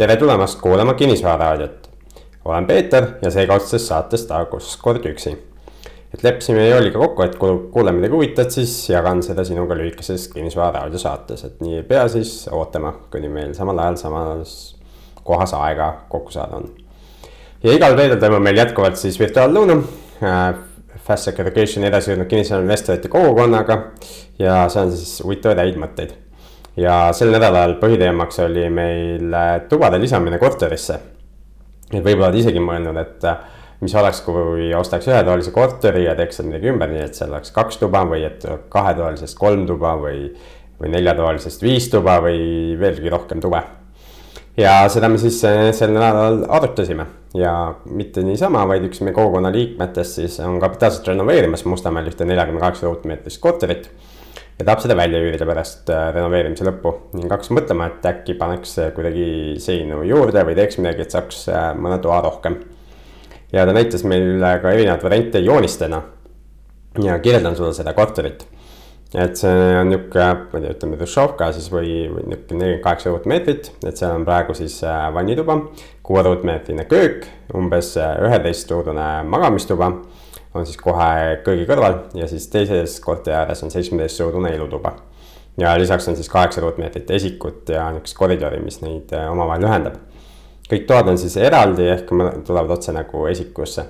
tere tulemast kuulama Kinnisvararaadiot. olen Peeter ja seekordses saates taas kord üksi. et leppisime Jooliga kokku, et kui kuule midagi huvitavat, siis jagan seda sinuga lühikeses Kinnisvararaadio saates, et nii ei pea siis ootama, kuni meil samal ajal samas kohas aega kokku saada on. ja igal reedel toimub meil jätkuvalt siis virtuaallõuna äh, Fast Segregationi edasi jõudnud kinnisvarainvestorite kogukonnaga ja see on siis huvitavaid häid mõtteid ja sel nädalal põhiteemaks oli meil äh, tubade lisamine korterisse. et võib-olla oled isegi mõelnud, et äh, mis oleks, kui ostaks ühetoalise korteri ja teeks seal midagi ümber, nii et seal oleks kaks tuba või et kahetoalisest kolm tuba või, või neljatoalisest viis tuba või veelgi rohkem tube. ja seda me siis äh, sel nädalal arutasime ja mitte niisama, vaid üks meie kogukonna liikmetest siis on kapitaalselt renoveerimas Mustamäel ühte neljakümne kaheksa ruutmeetrist korterit ja tahab seda välja üürida pärast äh, renoveerimise lõppu ning hakkas mõtlema, et äkki paneks kuidagi seinu juurde või teeks midagi, et saaks äh, mõne toa rohkem. ja ta näitas meile ka erinevaid variante joonistena. ja kirjeldan sulle seda korterit. et see on nihuke, ma ei tea, ütleme dušovka siis või, või nihuke nelikümmend kaheksa ruutmeetrit, et seal on praegu siis äh, vannituba, kuue ruutmeetrine köök, umbes üheteistruudune magamistuba on siis kohe köögi kõrval ja siis teises korteri ääres on seitsmeteistruudune elutuba. ja lisaks on siis kaheksa ruutmeetrit esikut ja niisugust koridori, mis neid äh, omavahel ühendab. kõik toad on siis eraldi ehk tulevad otse nagu esikusse.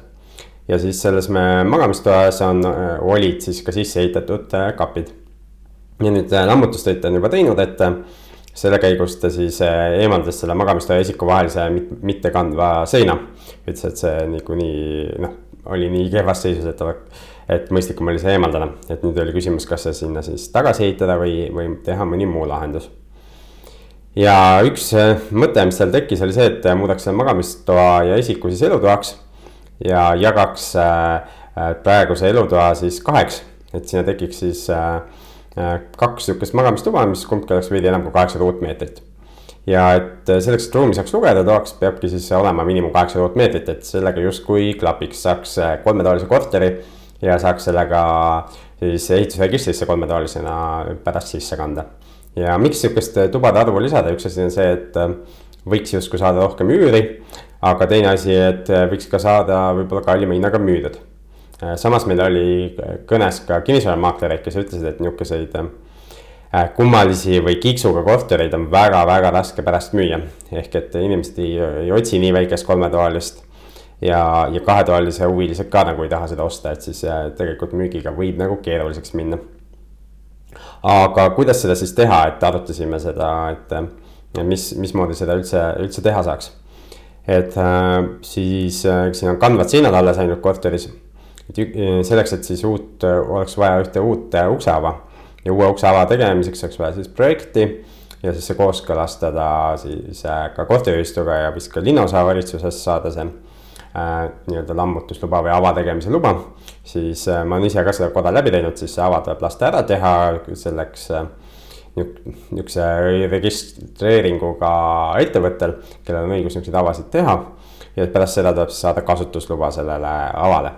ja siis selles magamistoas on, äh, olid siis ka sisse ehitatud äh, kapid. ja nüüd lammutustöötaja on juba teinud, et selle käigus ta siis eemaldas selle magamistoa ja esiku vahelise mittekandva seina. ütles, et see niikuinii noh oli nii kehvas seisus, et, et mõistlikum oli see eemaldada. et nüüd oli küsimus, kas see sinna siis tagasi ehitada või, või teha mõni muu lahendus. ja üks äh, mõte, mis seal tekkis, oli see, et muudaks selle magamistoa ja esiku siis elutoaks. ja jagaks äh, äh, praeguse elutoa siis kaheks, et sinna tekiks siis kaks sihukest magamistuba, mis kumbki oleks veidi enam kui kaheksa ruutmeetrit ja et äh, selleks, et ruumi saaks lugeda toaks, peabki siis olema miinimum kaheksa ruutmeetrit, et sellega justkui klapiks, saaks äh, kolmetoalise korteri. ja saaks sellega siis ehitusregistrisse kolmetoalisena pärast sisse kanda. ja miks sihukest äh, tubade arvu lisada, üks asi on see, et võiks justkui saada rohkem üüri. aga teine asi, et võiks ka saada võib-olla kallima hinnaga müüdud. samas meil oli kõnes ka kinnisvaramaaklereid, kes ütlesid, et nihukeseid kummalisi või kiiksuga kortereid on väga-väga raske pärast müüa. ehk et inimesed ei, ei otsi nii väikest kolmetoalist. ja, ja kahetoalise huvilised ka nagu ei taha seda osta, et siis äh, tegelikult müügiga võib nagu keeruliseks minna. aga kuidas seda siis teha, et arutasime seda, et mis, mismoodi seda üldse, üldse teha saaks. et äh, siis siin on kandvad seinad alles ainult korteris. et selleks, et siis uut, oleks vaja ühte uut ukseava ja uue ukseava tegemiseks oleks vaja siis projekti ja siis see kooskõlastada siis äh, ka korteriühistuga ja vist ka linnaosa valitsusest saada see äh, nii-öelda lammutusluba või ava tegemise luba. siis äh, ma olen ise ka seda korra läbi teinud, siis see ava tuleb lasta ära teha selleks äh, niisuguse registreeringuga ettevõttel, kellel on õigus niisuguseid avasid teha. ja pärast seda tuleb siis saada kasutusluba sellele avale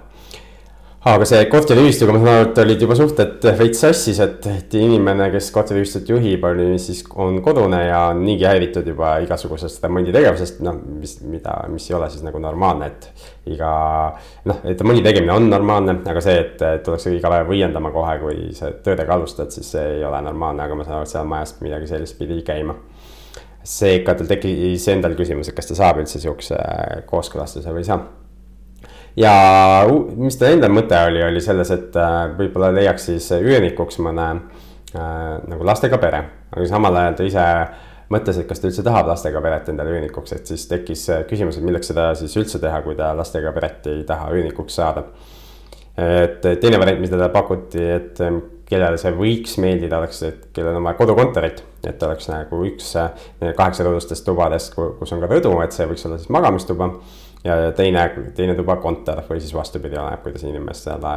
aga see korteriühistuga, ma saan aru, et olid juba suhted veits sassis, et, inimene, kes korteriühistut juhib, oli siis, on kodune ja on niigi häiritud juba igasugusest remonditegevusest, noh, mis, mida, mis ei ole siis nagu normaalne, et. iga, noh, et remondi tegemine on normaalne, aga see, et tullakse iga päev õiendama kohe, kui sa töödega alustad, siis see ei ole normaalne, aga ma saan aru, et seal majas midagi sellist pidi käima seega tal tekkis endal küsimus, et kas ta saab üldse sihukese kooskõlastuse või ei saa ja mis ta enda mõte oli, oli selles, et äh, võib-olla leiaks siis üürnikuks mõne äh, nagu lastega pere, aga samal ajal ta ise mõtles, et kas ta üldse tahab lastega peret endale üürnikuks, et siis tekkis äh, küsimus, et milleks seda siis üldse teha, kui ta lastega peret ei taha üürnikuks saada. et teine variant, mis talle pakuti, et ähm, kellele see võiks meeldida, oleks, et kellel on vaja kodukontorit. et oleks nagu üks kaheksatõusustest tubadest, kus on ka rõdu, et see võiks olla siis magamistuba ja teine, teine tuba kontor või siis vastupidi, oleneb, kuidas inimene seda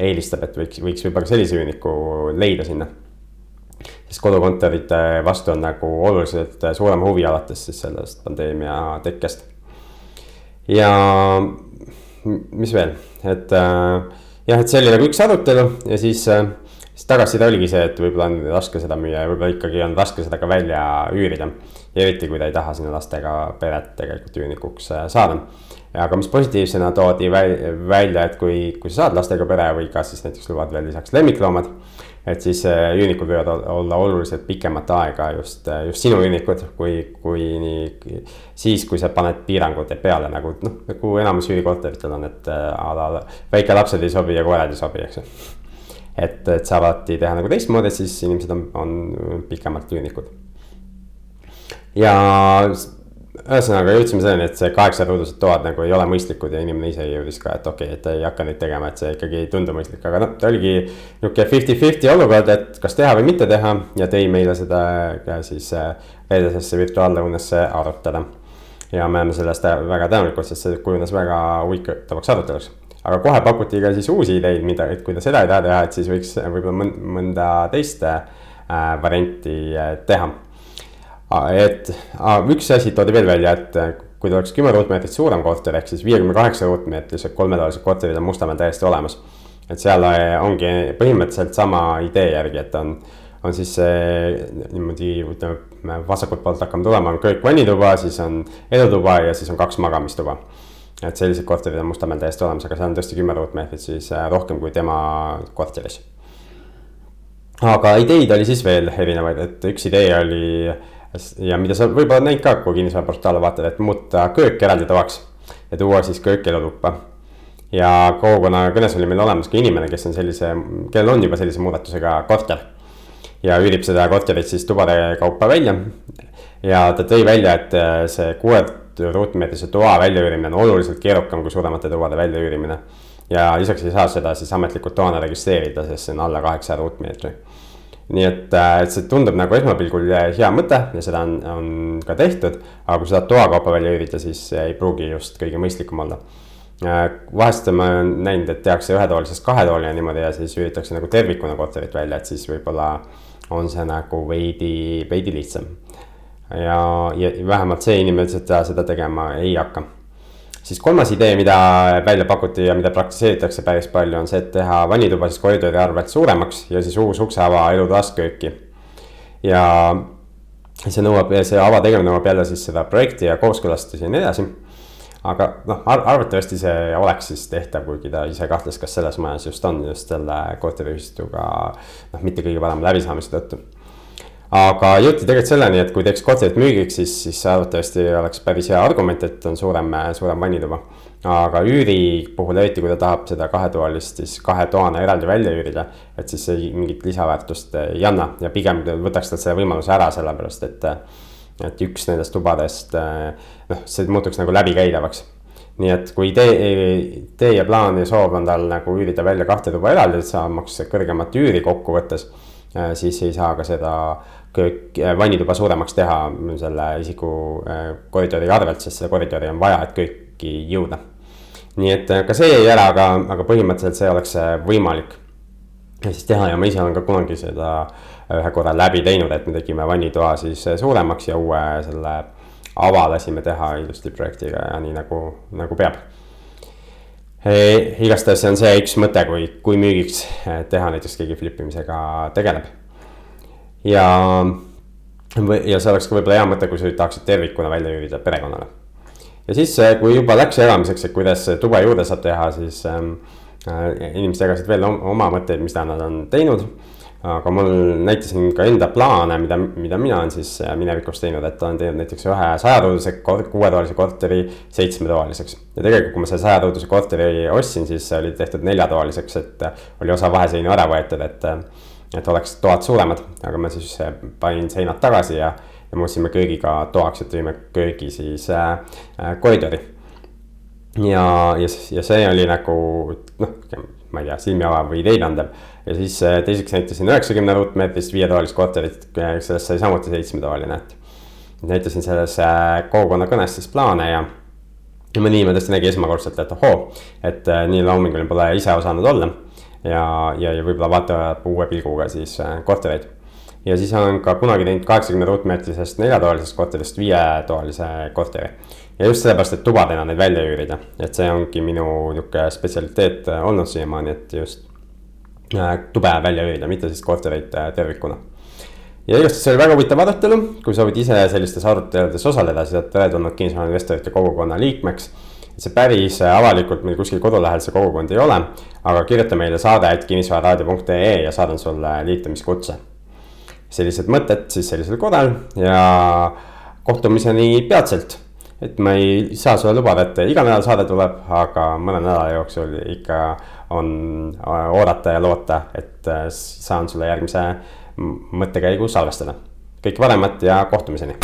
eelistab, et võiks, võiks võib-olla sellise üürniku leida sinna. sest kodukontorite vastu on nagu oluliselt suurem huvi alates siis sellest pandeemia tekkest. ja mis veel, et äh, jah, et see oli nagu üks arutelu ja siis äh, siis tagasiside oligi see, et võib-olla on raske seda müüa ja võib-olla ikkagi on raske seda ka välja üürida. eriti, kui ta ei taha sinna lastega peret tegelikult üürnikuks saada. aga mis positiivsena toodi välja, et kui, kui sa saad lastega pere või ka siis näiteks lubad veel lisaks lemmikloomad et siis üürnikud võivad olla oluliselt pikemat aega just, just sinu üürnikud, kui, kui nii. siis, kui sa paned piirangud peale nagu noh, nagu enamus üürikorteritel on, et a la väikelapsed ei sobi ja koerad ei sobi, eks ju. Et, et saab alati teha nagu teistmoodi, et siis inimesed on, on pikemalt üürnikud. ja ühesõnaga jõudsime selleni, et see kaheksaruudused toad nagu ei ole mõistlikud ja inimene ise jõudis ka, et okei okay,, et ei hakka neid tegema, et see ikkagi ei tundu mõistlik, aga noh, ta oligi. nihuke fifty-fifty olukord, et kas teha või mitte teha ja tõi meile seda ka siis äh, reedesesse virtuaallõunasse arutada. ja me oleme sellest väga tänulikud, sest see kujunes väga huvitavaks aruteluks. Aga kohe pakuti ka siis uusi ideid, mida, et kui ta seda ei taha teha, et siis võiks võib-olla mõnda teist äh, varianti äh, teha et üks asi toodi veel välja, et äh, kui ta oleks kümme ruutmeetrit suurem korter, ehk siis viiekümne kaheksa ruutmeetrised kolmetoalised korterid on Mustamäel täiesti olemas. et seal äh, ongi põhimõtteliselt sama idee järgi, et on, on siis niimoodi, ütleme vasakult poolt hakkame tulema, on köök, vannituba, siis on elutuba ja siis on kaks magamistuba. Et sellised korterid on Mustamäel täiesti olemas, aga see on tõesti kümme ruutmeetrit siis äh, rohkem kui tema korteris. aga ideid oli siis veel erinevaid, et üks idee oli ja mida sa võib-olla näinud ka, kui kinnisvaraportaale vaatad, et muuta köök eraldi toaks ja tuua siis köök elutuppa. ja kogukonna kõnes oli meil olemas ka inimene, kes on sellise, kellel on juba sellise muudatusega korter. ja üürib seda korterit siis tubade kaupa välja. ja ta tõi välja, et äh, see kuue ruutmeetrise toa väljaüürimine on oluliselt keerukam kui suuremate tubade väljaüürimine. ja lisaks ei saa seda siis ametlikult toana registreerida, sest see on alla kaheksa ruutmeetri nii et, äh, et see tundub nagu esmapilgul hea mõte ja seda on, on ka tehtud. aga kui seda toakaupa välja üürida, siis ei pruugi just kõige mõistlikum olla. Äh, vahest ma olen näinud, et tehakse ühetoalisest kahetooline niimoodi ja siis üüritakse nagu tervikuna korterit välja, et siis võib-olla on see nagu veidi, veidi lihtsam. Ja, ja vähemalt see inimene ütles, et ta seda tegema ei hakka siis kolmas idee, mida välja pakuti ja mida praktiseeritakse päris palju, on see, et teha vannituba siis koridori arvelt suuremaks ja siis uus ukseava elutoast kööki. ja see nõuab, see ava tegemine nõuab jälle siis seda projekti ja kooskõlastusi ja nii edasi. aga noh, arvatavasti see oleks siis tehtav, kuigi ta ise kahtles, kas selles majas just on just selle korteriühistuga noh, mitte kõige parema läbisaamise tõttu aga jõuti tegelikult selleni, et kui teeks korterit müügiks, siis, siis arvatavasti oleks päris hea argument, et on suurem, suurem vannituba. aga üüri puhul, eriti kui ta tahab seda kahetoalist siis kahe toana eraldi välja üürida, et siis see mingit lisaväärtust ei anna ja pigem võtaks talt selle võimaluse ära, sellepärast et. et üks nendest tubadest, noh, see muutuks nagu läbikäidavaks nii et kui idee, idee ja plaan ja soov on tal nagu üürida välja kahte tuba eraldi, saamaks kõrgemat üüri kokkuvõttes. Siis ei saa ka seda köök, äh, vannituba suuremaks teha selle isiku äh, koridori arvelt, sest seda koridori on vaja, et kööki jõuda. nii et äh, ka see jäi ära, aga, aga põhimõtteliselt see oleks võimalik siis teha ja ma ise olen ka kunagi seda ühe korra läbi teinud, et me tegime vannitoa siis suuremaks ja uue selle ava lasime teha ilusti projektiga ja nii nagu, nagu peab. Igastahes see on see üks mõte, kui, kui müügiks teha näiteks keegi flippimisega tegeleb ja, ja see oleks ka võib-olla hea mõte, kui sa tahaksid tervikuna välja üürida perekonnale. ja siis, äh, kui juba läks jagamiseks, et kuidas tuba juurde saab teha, siis ähm, äh, inimesed jagasid veel oma mõtteid, mida nad on teinud aga mul näitasin ka enda plaane, mida, mida mina olen siis äh, minevikus teinud, et olen teinud näiteks ühe sajatoalise, kuuetoalise korteri seitsmetoaliseks. ja tegelikult, kui ma selle sajatoalise korteri ostsin, siis see oli tehtud neljatoaliseks, et oli osa vaheseinu ära võetud, et et oleks toad suuremad, aga ma siis äh, panin seinad tagasi ja, ja muutsime köögiga toaks ja tõime köögi siis äh, äh, koridori. ja, ja, ja see oli nagu noh, ma ei tea, silmi avav või ideid andev. ja siis äh, teiseks näitasin üheksakümne ruutmeetrist viietoalist korterit, sellest sai samuti seitsmetoaline, et. näitasin selles äh, kogukonna kõnes siis plaane ja ja mõni inimene tõesti nägi esmakordselt, et ohoo, et äh, nii loominguline pole ise osanud olla ja, ja, ja võib-olla vaatavad uue pilguga siis kortereid. Ja siis olen ka kunagi teinud kaheksakümne ruutmeetrisest neljatoalisest korterist viietoalise korteri. ja just sellepärast, et tubadena neid välja üürida, et see ongi minu nihuke spetsialiteet äh, olnud siiamaani, et just äh, tube välja üürida, mitte siis kortereid tervikuna ja igatahes see oli väga huvitav arutelu, kui soovid ise sellistes aruteludes osaleda, siis oled teretulnud kinnisvarainvestorite kogukonna liikmeks. see päris avalikult meil kuskil kodulehel see kogukond ei ole, aga kirjuta meile saade, et kinnisvararaadio.ee ja saadan sulle liitumiskutse. Sellised mõtted siis sellisel korral ja kohtumiseni peatselt et ma ei saa sulle lubada, et iga nädal saade tuleb, aga mõne nädala jooksul ikka on äh, oodata ja loota, et äh, saan sulle järgmise mõttekäigu salvestada. kõike paremat ja kohtumiseni